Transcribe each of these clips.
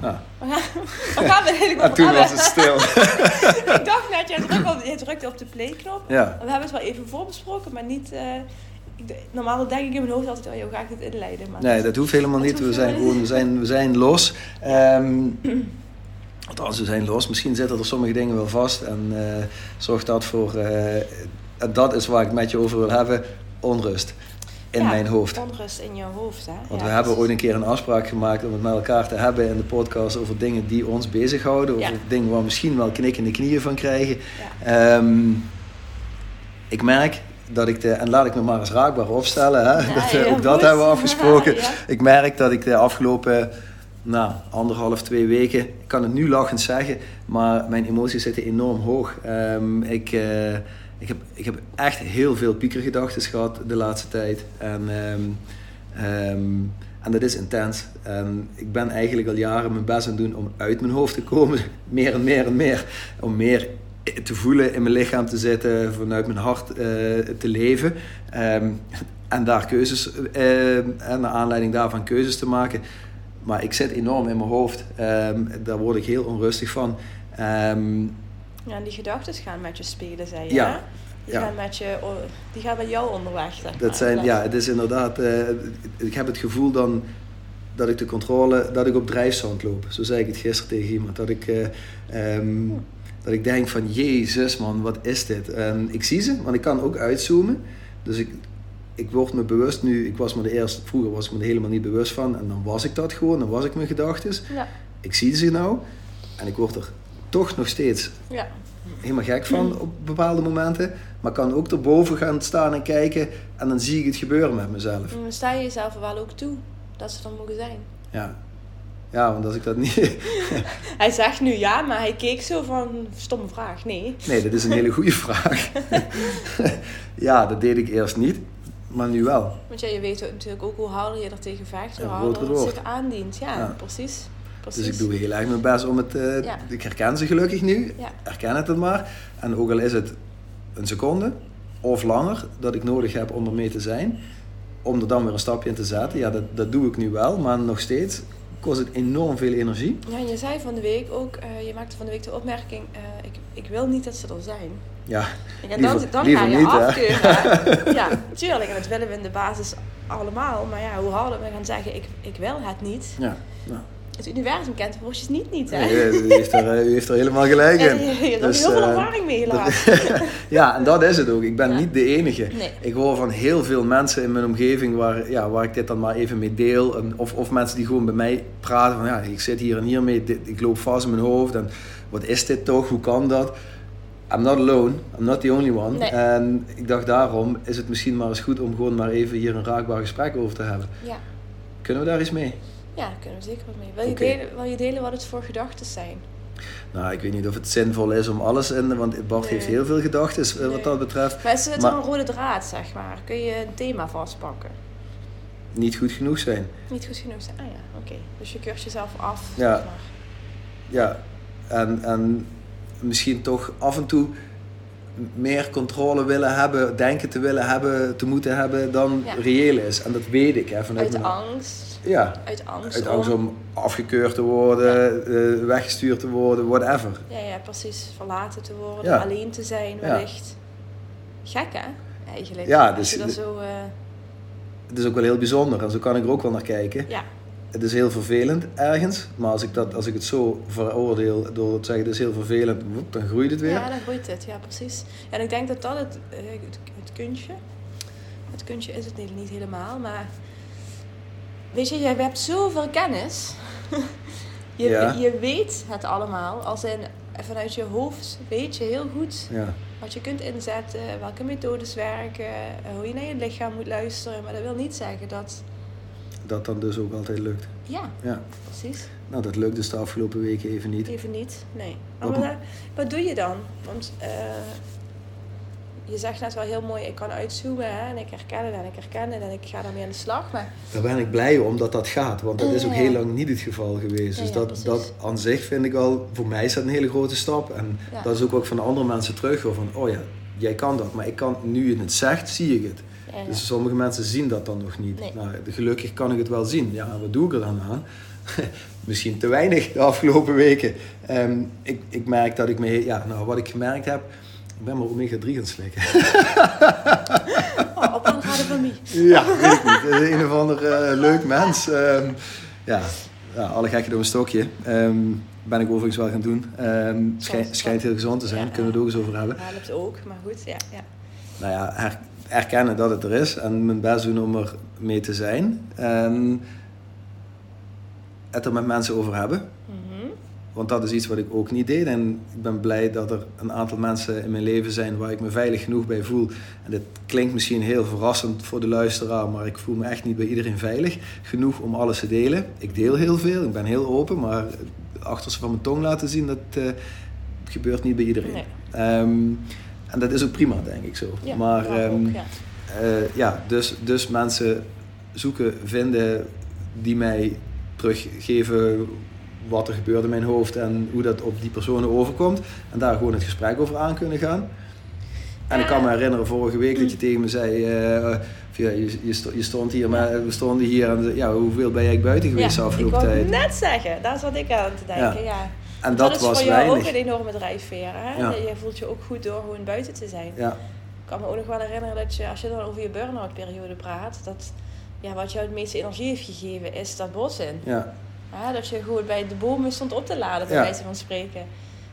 Ah. Waar gaan, we over toen was het stil. ik dacht net, jij drukte op, jij drukte op de play-knop. Ja. We hebben het wel even voorbesproken, maar niet... eh, ik, normaal denk ik in mijn hoofd altijd, oh joh, ga ik dit inleiden? Maar Nee, dat hoeft helemaal niet. We zijn helemaal gewoon, we zijn, we zijn los. Ehm althans, we zijn los. Misschien zitten er sommige dingen wel vast. En eh zorg dat voor, eh, en dat is waar ik met je over wil hebben, onrust in Ja, mijn hoofd. Onrust in je hoofd, hè? Want Ja, we hebben ooit een keer een afspraak gemaakt om het met elkaar te hebben in de podcast over dingen die ons bezighouden. Over Ja. dingen waar we misschien wel knikkende knieën van krijgen. Ehm, ik merk dat ik de, en laat ik me maar eens raakbaar opstellen, hè? Dat, eh, ook dat hebben we afgesproken. Ik merk dat ik de afgelopen nou, anderhalf, twee weken, ik kan het nu lachend zeggen, maar mijn emoties zitten enorm hoog. Ehm, ik, eh, ik, heb, ik heb echt heel veel piekergedachten gehad de laatste tijd. En, ehm, ehm, en dat is intens. En ik ben eigenlijk al jaren mijn best aan het doen om uit mijn hoofd te komen. Meer en meer en meer. Om meer te voelen, in mijn lichaam te zitten, vanuit mijn hart eh, te leven. Ehm, en daar keuzes, eh, en naar aanleiding daarvan keuzes te maken. Maar ik zit enorm in mijn hoofd. Daar word ik heel onrustig van. Ehm, Ja, en die gedachten gaan met je spelen, zei je, Ja. hè? Die, Ja. gaan met je, die gaan met jou onderweg, zeg maar. dat zijn, ja, het is inderdaad. eh, ik heb het gevoel dan dat ik de controle, dat ik op drijfzand loop. Zo zei ik het gisteren tegen iemand. Dat ik, eh, ehm, dat ik denk van, jezus man, wat is dit? En ik zie ze, want ik kan ook uitzoomen. Dus ik, ik word me bewust nu, ik was me de eerste, vroeger was ik me er helemaal niet bewust van. En dan was ik dat gewoon, dan was ik mijn gedachten. Ja, Ik zie ze nou en ik word er toch nog steeds ja. helemaal gek van op bepaalde momenten. Maar kan ook erboven gaan staan en kijken en dan zie ik het gebeuren met mezelf. En dan sta je jezelf er wel ook toe dat ze er mogen zijn. Ja, ja want als ik dat niet... Hij zegt nu ja, maar hij keek zo van, stomme vraag, nee. Nee, dat is een hele goede vraag. ja, dat deed ik eerst niet, maar nu wel. Want ja, je weet natuurlijk ook hoe harder je er tegen vecht, hoe harder het zich aandient. Ja, Ja. precies. Precies. Dus ik doe heel erg mijn best om het... Ja. Ik herken ze gelukkig nu. Ja. Herken het dan maar. En ook al is het een seconde of langer dat ik nodig heb om er mee te zijn. Om er dan weer een stapje in te zetten. Ja, dat, dat doe ik nu wel. Maar nog steeds kost het enorm veel energie. Ja, en je zei van de week ook, eh, je maakte van de week de opmerking, eh, ik, ik wil niet dat ze er zijn. Ja, En dan, Liever- dan liever ga je niet, afkeuren. ja, tuurlijk. En dat willen we in de basis allemaal. Maar ja, hoe harder we gaan zeggen, ik, ik wil het niet. ja. ja. Het universum kent de woordjes niet niet, hè? Nee, u, heeft er, u heeft er helemaal gelijk in. je, je hebt er Dus, heel veel eh, ervaring mee dat- helaas. ja, en dat is het ook. Ik ben Ja. niet de enige. Nee. Ik hoor van heel veel mensen in mijn omgeving waar, ja, waar ik dit dan maar even mee deel. En, of, of mensen die gewoon bij mij praten van ja, ik zit hier en hier mee, dit, ik loop vast in mijn hoofd. En wat is dit toch? Hoe kan dat? I'm not alone. I'm not the only one. Nee. En ik dacht daarom is het misschien maar eens goed om gewoon maar even hier een raakbaar gesprek over te hebben. Ja. Kunnen we daar iets mee? Ja, daar kunnen we zeker wat mee. Wil je, delen, wil je delen wat het voor gedachten zijn? Nou, ik weet niet of het zinvol is om alles in, want Bart Nee. heeft heel veel gedachten eh, wat dat betreft. Maar is het Maar- een rode draad, zeg maar? Kun je een thema vastpakken? Niet goed genoeg zijn. Niet goed genoeg zijn? Ah ja, oké. Dus je keurt jezelf af, Ja. zeg maar. Ja, en, en misschien toch af en toe meer controle willen hebben, denken te willen hebben, te moeten hebben dan Ja. reëel is. En dat weet ik. Hè, vanuit Uit mijn- angst. Ja, Uit angst. uit angst om afgekeurd te worden, eh, weggestuurd te worden, whatever. Ja, ja, precies. Verlaten te worden, Ja. alleen te zijn wellicht. Gek hè, eigenlijk. Ja, Als dus- je dat zo... eh, Het is ook wel heel bijzonder en zo kan ik er ook wel naar kijken. ja, Het is heel vervelend ergens, maar als ik, dat, als ik het zo veroordeel door te zeggen het is heel vervelend, woep, dan groeit het weer. ja, dan groeit het. Ja, precies. En ik denk dat dat het, eh, het, het kunstje... Het kunstje is het niet, helemaal, maar... Weet je, jij hebt zoveel kennis. je, Ja. je weet het allemaal. Als in, vanuit je hoofd weet je heel goed Ja. wat je kunt inzetten, welke methodes werken, hoe je naar je lichaam moet luisteren. Maar dat wil niet zeggen dat... Dat dan dus ook altijd lukt. Ja, Ja. precies. Nou, dat lukt dus de afgelopen weken even niet. Even niet, nee. Maar Wat- wat, wat doe je dan? Want eh, je zegt net wel heel mooi, ik kan uitzoomen hè, en ik herken het en ik herken het en ik ga daarmee aan de slag. Maar Daar ben ik blij om dat dat gaat, want dat is ook heel lang niet het geval geweest. Ja, Dus dat, dat aan zich vind ik al, voor mij is dat een hele grote stap. En Ja. dat is ook wat van de andere mensen terug hoor, van oh ja, jij kan dat, maar ik kan, nu je het zegt, zie ik het. Ja, ja. Dus sommige mensen zien dat dan nog niet. Nee. Nou, gelukkig kan ik het wel zien. Ja, wat doe ik er dan aan? Misschien te weinig de afgelopen weken. Ehm, ik, ik merk dat ik me... Ja, nou, wat ik gemerkt heb... Ik ben maar omega-3 gaan slikken. Oh, op een garde van mij. ja, weet ik niet. Eh, Een of ander eh, leuk mens. Ehm, ja, ja, alle gekken door een stokje. Ehm, ben ik overigens wel gaan doen. Schij- schijnt heel gezond te zijn. Ja, Kunnen we het ook eens over hebben. Helpt ook, maar goed, ja. ja. nou ja, her- erkennen dat het er is en mijn best doen om er mee te zijn. En het er met mensen over hebben. Mhm. Want dat is iets wat ik ook niet deed. En ik ben blij dat er een aantal mensen in mijn leven zijn waar ik me veilig genoeg bij voel. En dit klinkt misschien heel verrassend voor de luisteraar, maar ik voel me echt niet bij iedereen veilig genoeg om alles te delen. Ik deel heel veel, ik ben heel open, maar het achterste van mijn tong laten zien, dat eh, gebeurt niet bij iedereen. Nee. Ehm, en dat is ook prima, denk ik zo. Ja, maar ja, ehm, ook, ja. eh, ja, dus, dus mensen zoeken, vinden die mij teruggeven wat er gebeurt in mijn hoofd en hoe dat op die personen overkomt. En daar gewoon het gesprek over aan kunnen gaan. En ik kan me herinneren vorige week dat je tegen me zei, eh, of ja, je, je, sto- je stond hier, maar we stonden hier en ja, hoeveel ben jij buiten geweest de ja, ik afgelopen wou tijd? net zeggen, daar zat ik aan te denken, ja. En dat, dat, is was voor jou weinig. ook een enorme drijfveer, hè? Ja. Je voelt je ook goed door gewoon buiten te zijn. Ja, Ik kan me ook nog wel herinneren dat je, als je dan over je burn-out periode praat, dat ja, wat jou het meeste energie heeft gegeven is dat bos in. ja. Ja, dat je gewoon bij de bomen stond op te laden, bij wijze van spreken.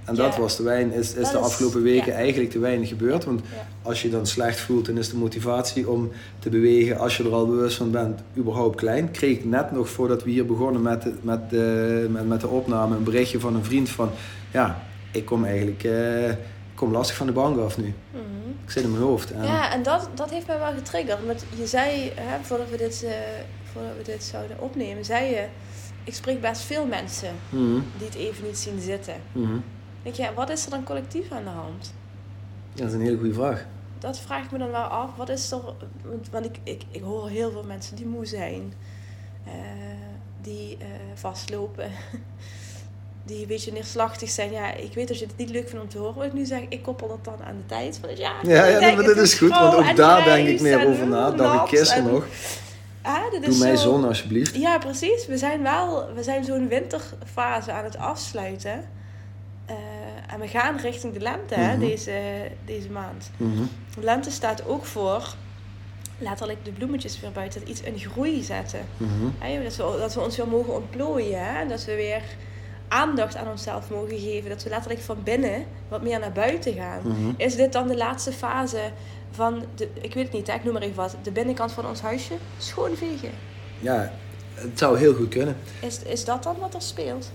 En dat was te weinig, is, is de afgelopen weken eigenlijk te weinig gebeurd. Want als je dan slecht voelt, dan is de motivatie om te bewegen, als je er al bewust van bent, überhaupt klein. Kreeg ik net nog voordat we hier begonnen met de, met de, met, met de opname een berichtje van een vriend van, ja, ik kom eigenlijk, eh, ik kom lastig van de bank af nu. Mhm. Ik zit in mijn hoofd. En, Ja, en dat, dat heeft mij wel getriggerd. Want je zei, hè, voordat, we dit, eh, voordat we dit zouden opnemen, zei je... Ik spreek best veel mensen Mhm, die het even niet zien zitten. mhm. Denk je, ja, wat is er dan collectief aan de hand? Ja, dat is een hele goede vraag. Dat vraag ik me dan wel af. Wat is er... Want, ik, ik, ik hoor heel veel mensen die moe zijn. eh, die eh, vastlopen. die een beetje neerslachtig zijn. Ja, ik weet dat je het niet leuk vindt om te horen wat ik nu zeg. Ik koppel dat dan aan de tijd van het jaar. Ja, ja denk, maar dit is goed, want ook daar denk ik meer over na. Dat ik gisteren en- nog. Ah, dit Doe is mij zo- zon alsjeblieft. Ja, precies. We zijn wel, we zijn zo'n winterfase aan het afsluiten. En we gaan richting de lente hè, Mhm. deze, deze maand. De lente staat ook voor letterlijk de bloemetjes weer buiten, iets in groei zetten. Mhm. Hè, dat, we, dat we ons weer mogen ontplooien. Hè? Dat we weer aandacht aan onszelf mogen geven. Dat we letterlijk van binnen wat meer naar buiten gaan. Mhm. Is dit dan de laatste fase van, de, ik weet het niet, hè, ik noem maar even wat, de binnenkant van ons huisje schoonvegen? Ja, het zou heel goed kunnen. Is, is dat dan wat er speelt?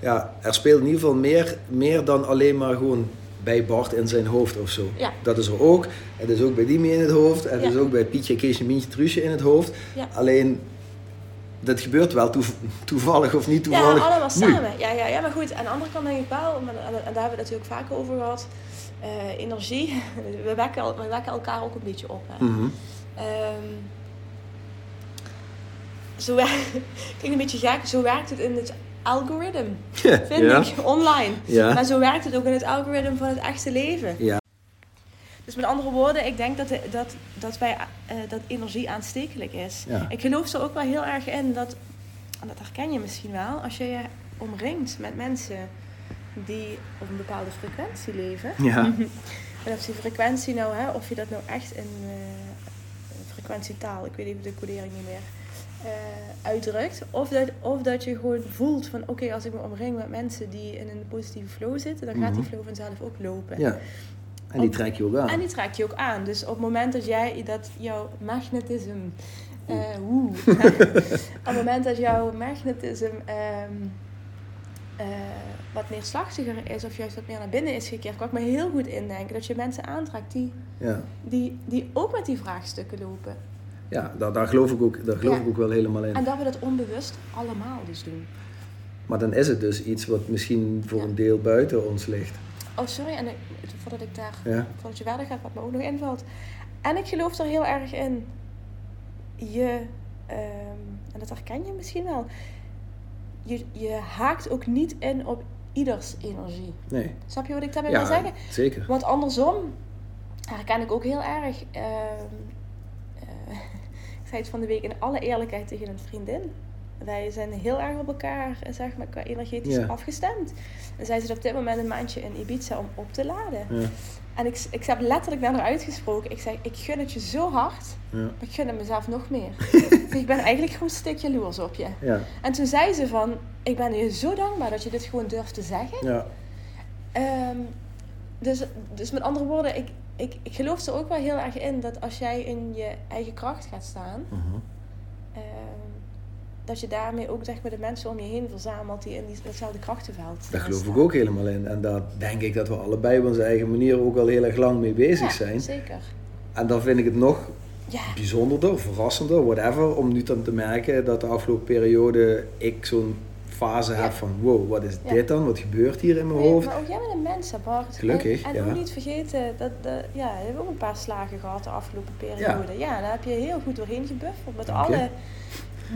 Ja, er speelt in ieder geval meer, meer dan alleen maar gewoon bij Bart in zijn hoofd of zo. Ja. Dat is er ook. Het is ook bij Dimi in het hoofd. Het Ja. is ook bij Pietje, Keesje, Mientje, Truusje in het hoofd. Ja. Alleen, dat gebeurt wel toevallig of niet toevallig. Ja, allemaal samen. Ja, ja, ja, maar goed, aan de andere kant denk ik wel, en, daar hebben we het natuurlijk vaak over gehad, uh, energie, we wekken, we wekken elkaar ook een beetje op. Hè. Mm zo klinkt een beetje gek, zo werkt het in het algoritme, vind ik, online. Ja. Maar zo werkt het ook in het algoritme van het echte leven. Ja. Dus met andere woorden, ik denk dat, dat, dat, wij, uh, dat energie aanstekelijk is. Ik geloof er ook wel heel erg in dat, en dat herken je misschien wel, als je je omringt met mensen die op een bepaalde frequentie leven. Ja. en of die frequentie nou, hè, of je dat nou echt in uh, frequentietaal, ik weet even de codering niet meer, uh, uitdrukt. Of dat, of dat je gewoon voelt van oké, als ik me omring met mensen die in een positieve flow zitten, dan gaat die mhm. flow vanzelf ook lopen. Ja. En die trek je ook aan. En die trek je ook aan. Dus op het moment dat jij dat jouw magnetisme. Uh, woe. op het moment dat jouw magnetisme um, uh, wat neerslachtiger is, of juist wat meer naar binnen is gekeerd, kan ik me heel goed indenken dat je mensen aantrekt die, ja. die, die ook met die vraagstukken lopen. Ja, daar, daar geloof, ik ook, daar geloof ik ook wel helemaal in. En dat we dat onbewust allemaal dus doen. Maar dan is het dus iets wat misschien voor een deel buiten ons ligt. Oh, sorry. En ik, voordat ik daar, ja. voordat je verder gaat, wat me ook nog invalt. En ik geloof er heel erg in. Je, um, en dat herken je misschien wel. Je, je haakt ook niet in op ieders energie. Nee. Snap je wat ik daarmee wil zeggen? zeker. Want andersom herken ik ook heel erg. Ik zei het van de week in alle eerlijkheid tegen een vriendin. Wij zijn heel erg op elkaar, zeg maar, qua energetisch afgestemd. En zij zit op dit moment een maandje in Ibiza om op te laden. Ja. En ik, ik heb letterlijk naar haar uitgesproken. Ik zei, ik gun het je zo hard, ja. maar ik gun het mezelf nog meer. ik ben eigenlijk gewoon een stukje jaloers op je. Ja. En toen zei ze van, ik ben je zo dankbaar dat je dit gewoon durft te zeggen. Ja. Um, dus, dus met andere woorden, ik, ik, ik geloof er ook wel heel erg in dat als jij in je eigen kracht gaat staan, uh dat je daarmee ook zeg maar, de mensen om je heen verzamelt die in die, datzelfde krachtenveld Daar geloof ik ook helemaal in. En daar denk ik dat we allebei op onze eigen manier ook al heel erg lang mee bezig ja, zijn. Zeker. En dan vind ik het nog ja. bijzonderder, verrassender, whatever, om nu dan te merken dat de afgelopen periode ik zo'n fase heb van wow, wat is dit dan? Wat gebeurt hier in mijn hoofd? Maar ook jij bent een mens, Bart. Gelukkig, En, en ook niet vergeten, dat, de, ja, je hebt ook een paar slagen gehad de afgelopen periode. Ja, daar heb je heel goed doorheen gebuffeld met alle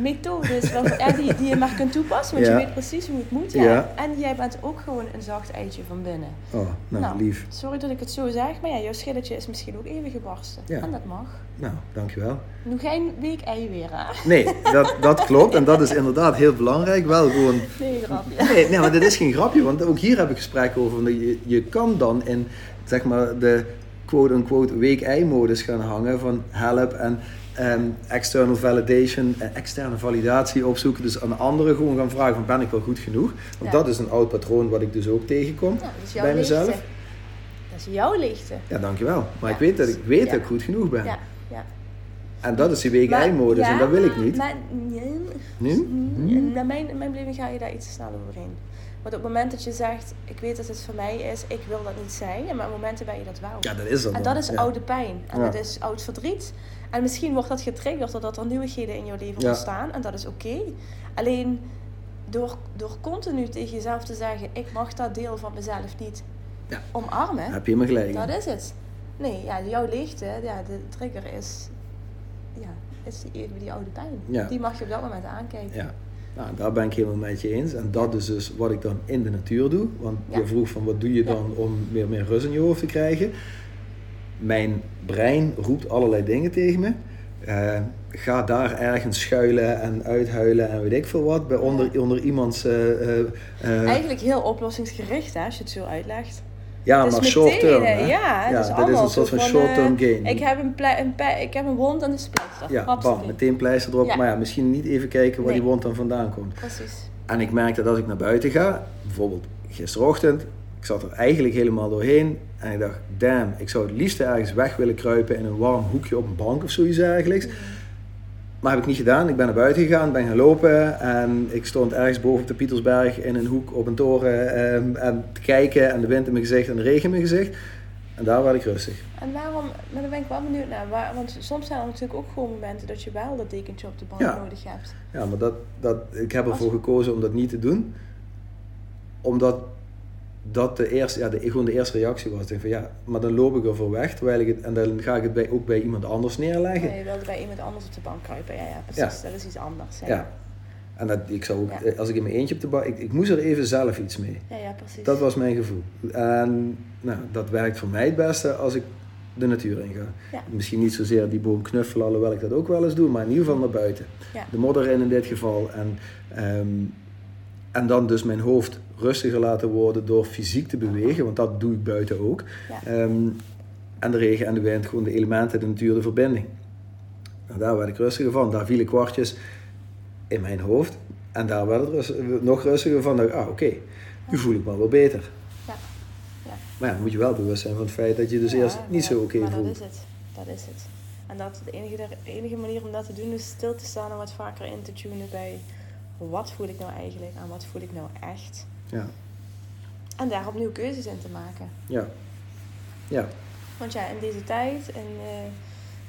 methodes waar, die, die je maar kunt toepassen, want je weet precies hoe het moet. Ja. En jij bent ook gewoon een zacht eitje van binnen. Oh, nou, nou, lief. Sorry dat ik het zo zeg, maar ja, jouw schilletje is misschien ook even gebarsten. En dat mag. Nou, dankjewel. Nog geen week ei weer, hè? Nee, dat, dat klopt. En dat is inderdaad heel belangrijk. Wel gewoon... Nee, grapje. Nee, nee, maar dit is geen grapje. Want ook hier heb ik gesprekken over. Je, je kan dan in, zeg maar, de quote-unquote week-ei-modus gaan hangen van help en um, external validation, uh, externe validatie opzoeken. Dus aan anderen gewoon gaan vragen van ben ik wel goed genoeg? Want dat is een oud patroon wat ik dus ook tegenkom bij mezelf. Dat is jouw lichte. Ja, dankjewel. Maar ik weet dat ik weet dat ik goed genoeg ben. En dat is die week-ei-modus en dat wil ik niet. Maar, nee. Nee? Mm. Naar mijn, mijn beleving ga je daar iets te snel overheen. Want op het moment dat je zegt, ik weet dat het voor mij is, ik wil dat niet zijn. Maar op momenten ben je dat wel. Ja, dat is dat En dat is oude pijn. En dat is oud verdriet. En misschien wordt dat getriggerd doordat er nieuwigheden in jouw leven ontstaan. En dat is oké. Alleen door, door continu tegen jezelf te zeggen: ik mag dat deel van mezelf niet ja. omarmen. Heb je me gelijk. Dat is het. Nee, ja, jouw leegte, ja, de trigger is, ja, is even die oude pijn. Die mag je op dat moment aankijken. Ja. Nou, daar ben ik helemaal met je eens. En dat is dus wat ik dan in de natuur doe. Want je vroeg van wat doe je dan om meer, meer rust in je hoofd te krijgen mijn brein roept allerlei dingen tegen me. Uh, ga daar ergens schuilen en uithuilen en weet ik veel wat. Bij onder, onder iemands. Uh, uh, Eigenlijk heel oplossingsgericht hè, als je het zo uitlegt. Ja, maar short term. Ja, ja, is dat is een soort van, short term gain. Ik heb een, een ik heb een wond en een pleister. Ja, bam, meteen pleister erop. Maar ja, misschien niet even kijken waar die wond dan vandaan komt. Precies. En ik merk dat als ik naar buiten ga, bijvoorbeeld gisterochtend, ik zat er eigenlijk helemaal doorheen. En ik dacht, damn, ik zou het liefst ergens weg willen kruipen in een warm hoekje op een bank of zoiets eigenlijk. Maar heb ik niet gedaan. Ik ben naar buiten gegaan, ben gaan lopen. En ik stond ergens boven op de Pietersberg in een hoek op een toren. Um, en te kijken en de wind in mijn gezicht en de regen in mijn gezicht. En daar werd ik rustig. En waarom, maar daar ben ik wel benieuwd naar. Waar, want soms zijn er natuurlijk ook gewoon momenten dat je wel dat dekentje op de bank Ja. nodig hebt. Ja, maar dat, dat, ik heb ervoor Als- gekozen om dat niet te doen. Omdat dat de eerste, ja, de, gewoon de eerste reactie was. Denk van ja, maar dan loop ik ervoor weg. Terwijl ik het, en dan ga ik het bij, ook bij iemand anders neerleggen. Maar je wilde bij iemand anders op de bank kruipen. Ja, ja precies. Dat is iets anders. Ja, Ja. En dat, ik zou ook, Ja. als ik in mijn eentje op de bank... Ik, ik moest er even zelf iets mee. ja, ja, precies. Dat was mijn gevoel. En nou, dat werkt voor mij het beste als ik de natuur in ga. Misschien niet zozeer die boom knuffelen, alhoewel ik dat ook wel eens doe, maar in ieder geval naar buiten. De modder in in dit geval. En, ehm, en dan dus mijn hoofd rustiger laten worden door fysiek te bewegen, want dat doe ik buiten ook. Ja. Ehm, en de regen en de wind, gewoon de elementen, de natuur, de verbinding. Nou, daar werd ik rustiger van. Daar vielen kwartjes in mijn hoofd. En daar werd het rust- nog rustiger van. dacht Ah, oké, nu voel ik me wel beter. Ja. Ja. Maar ja, dan moet je wel bewust zijn van het feit dat je dus Ja, eerst niet zo oké voelt. dat is het. Dat is het. En dat de enige, de enige manier om dat te doen is stil te staan en wat vaker in te tunen bij wat voel ik nou eigenlijk en wat voel ik nou echt. Ja, En daar opnieuw keuzes in te maken. ja. Ja, Want ja, in deze tijd en eh,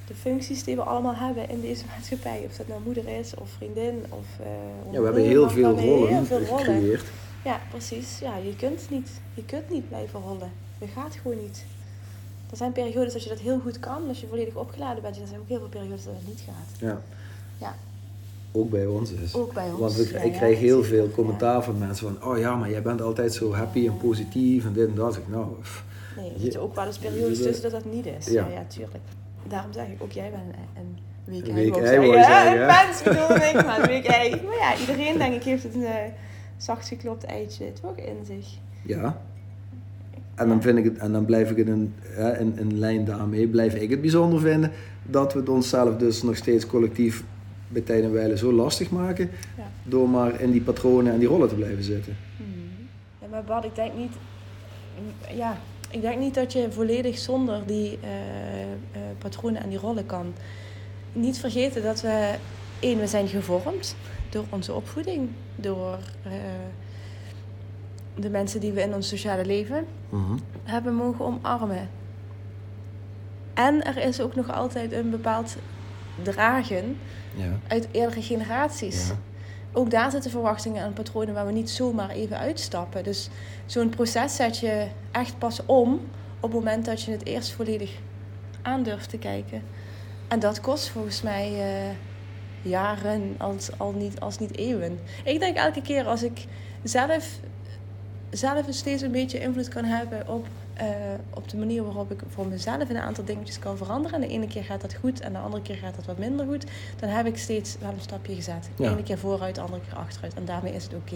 de functies die we allemaal hebben in deze maatschappij, of dat nou moeder is of vriendin of eh ja we hebben heel veel rollen heel veel rollen. gecreëerd. Ja, precies. Ja, je kunt niet. Je kunt niet blijven rollen. Dat gaat gewoon niet. Er zijn periodes dat je dat heel goed kan, als je volledig opgeladen bent. Er zijn ook heel veel periodes dat het niet gaat. Ja. Ja. Ook bij ons is. Ook bij ons. Want Ja, ik ja, krijg heel veel commentaar van mensen van, oh ja, maar jij bent altijd zo happy en positief en dit en dat. Ik, nou, pff. Nee, er Je- zitten ook wel eens periodes tussen dat dat niet is. Ja. Ja, tuurlijk. Daarom zeg ik ook, jij bent een, een week ei, week ik ei, Ja, mens bedoel ik, maar een week ei. Maar ja, iedereen denk ik heeft het een eh, zacht geklopt eitje toch in zich. ja. En dan, vind ik het, en dan blijf ik het in, in, in lijn daarmee, blijf ik het bijzonder vinden dat we het onszelf dus nog steeds collectief bij tijden en wijlen zo lastig maken. Ja. Door maar in die patronen en die rollen te blijven zitten. Ja, maar Bart, ik denk niet... Ja, ik denk niet dat je volledig zonder die eh, eh, patronen en die rollen kan. Niet vergeten dat we... één, we zijn gevormd door onze opvoeding. Door eh, de mensen die we in ons sociale leven hebben mogen omarmen. En er is ook nog altijd een bepaald dragen Ja. uit eerdere generaties. Ja. Ook daar zitten verwachtingen en patronen waar we niet zomaar even uitstappen. Dus zo'n proces zet je echt pas om op het moment dat je het eerst volledig aan durft te kijken. En dat kost volgens mij eh, jaren, als, al niet, als niet eeuwen. Ik denk elke keer als ik zelf, zelf steeds een beetje invloed kan hebben op, eh, op de manier waarop ik voor mezelf een aantal dingetjes kan veranderen. En de ene keer gaat dat goed en de andere keer gaat dat wat minder goed. Dan heb ik steeds wel een stapje gezet. De Ja. ene keer vooruit, de andere keer achteruit. En daarmee is het oké.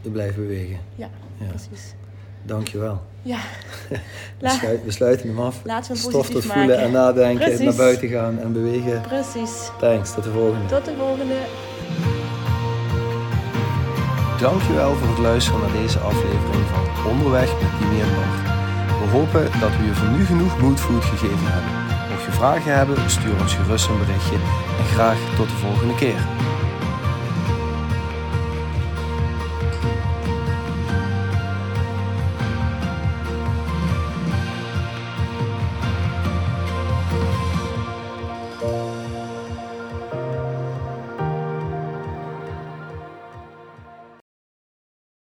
Je blijft bewegen. Ja, Ja. precies. Dankjewel. Ja. We, La- sluit- we sluiten hem af. laten we Stof positief te voelen maken. en nadenken, Precies. naar buiten gaan en bewegen. Precies. Thanks, tot de volgende. Tot de volgende. Dankjewel voor het luisteren naar deze aflevering van Onderweg met Dimi en Bart. We hopen dat we je voor nu genoeg moodfood gegeven hebben. Mocht je vragen hebben, stuur ons gerust een berichtje en graag tot de volgende keer.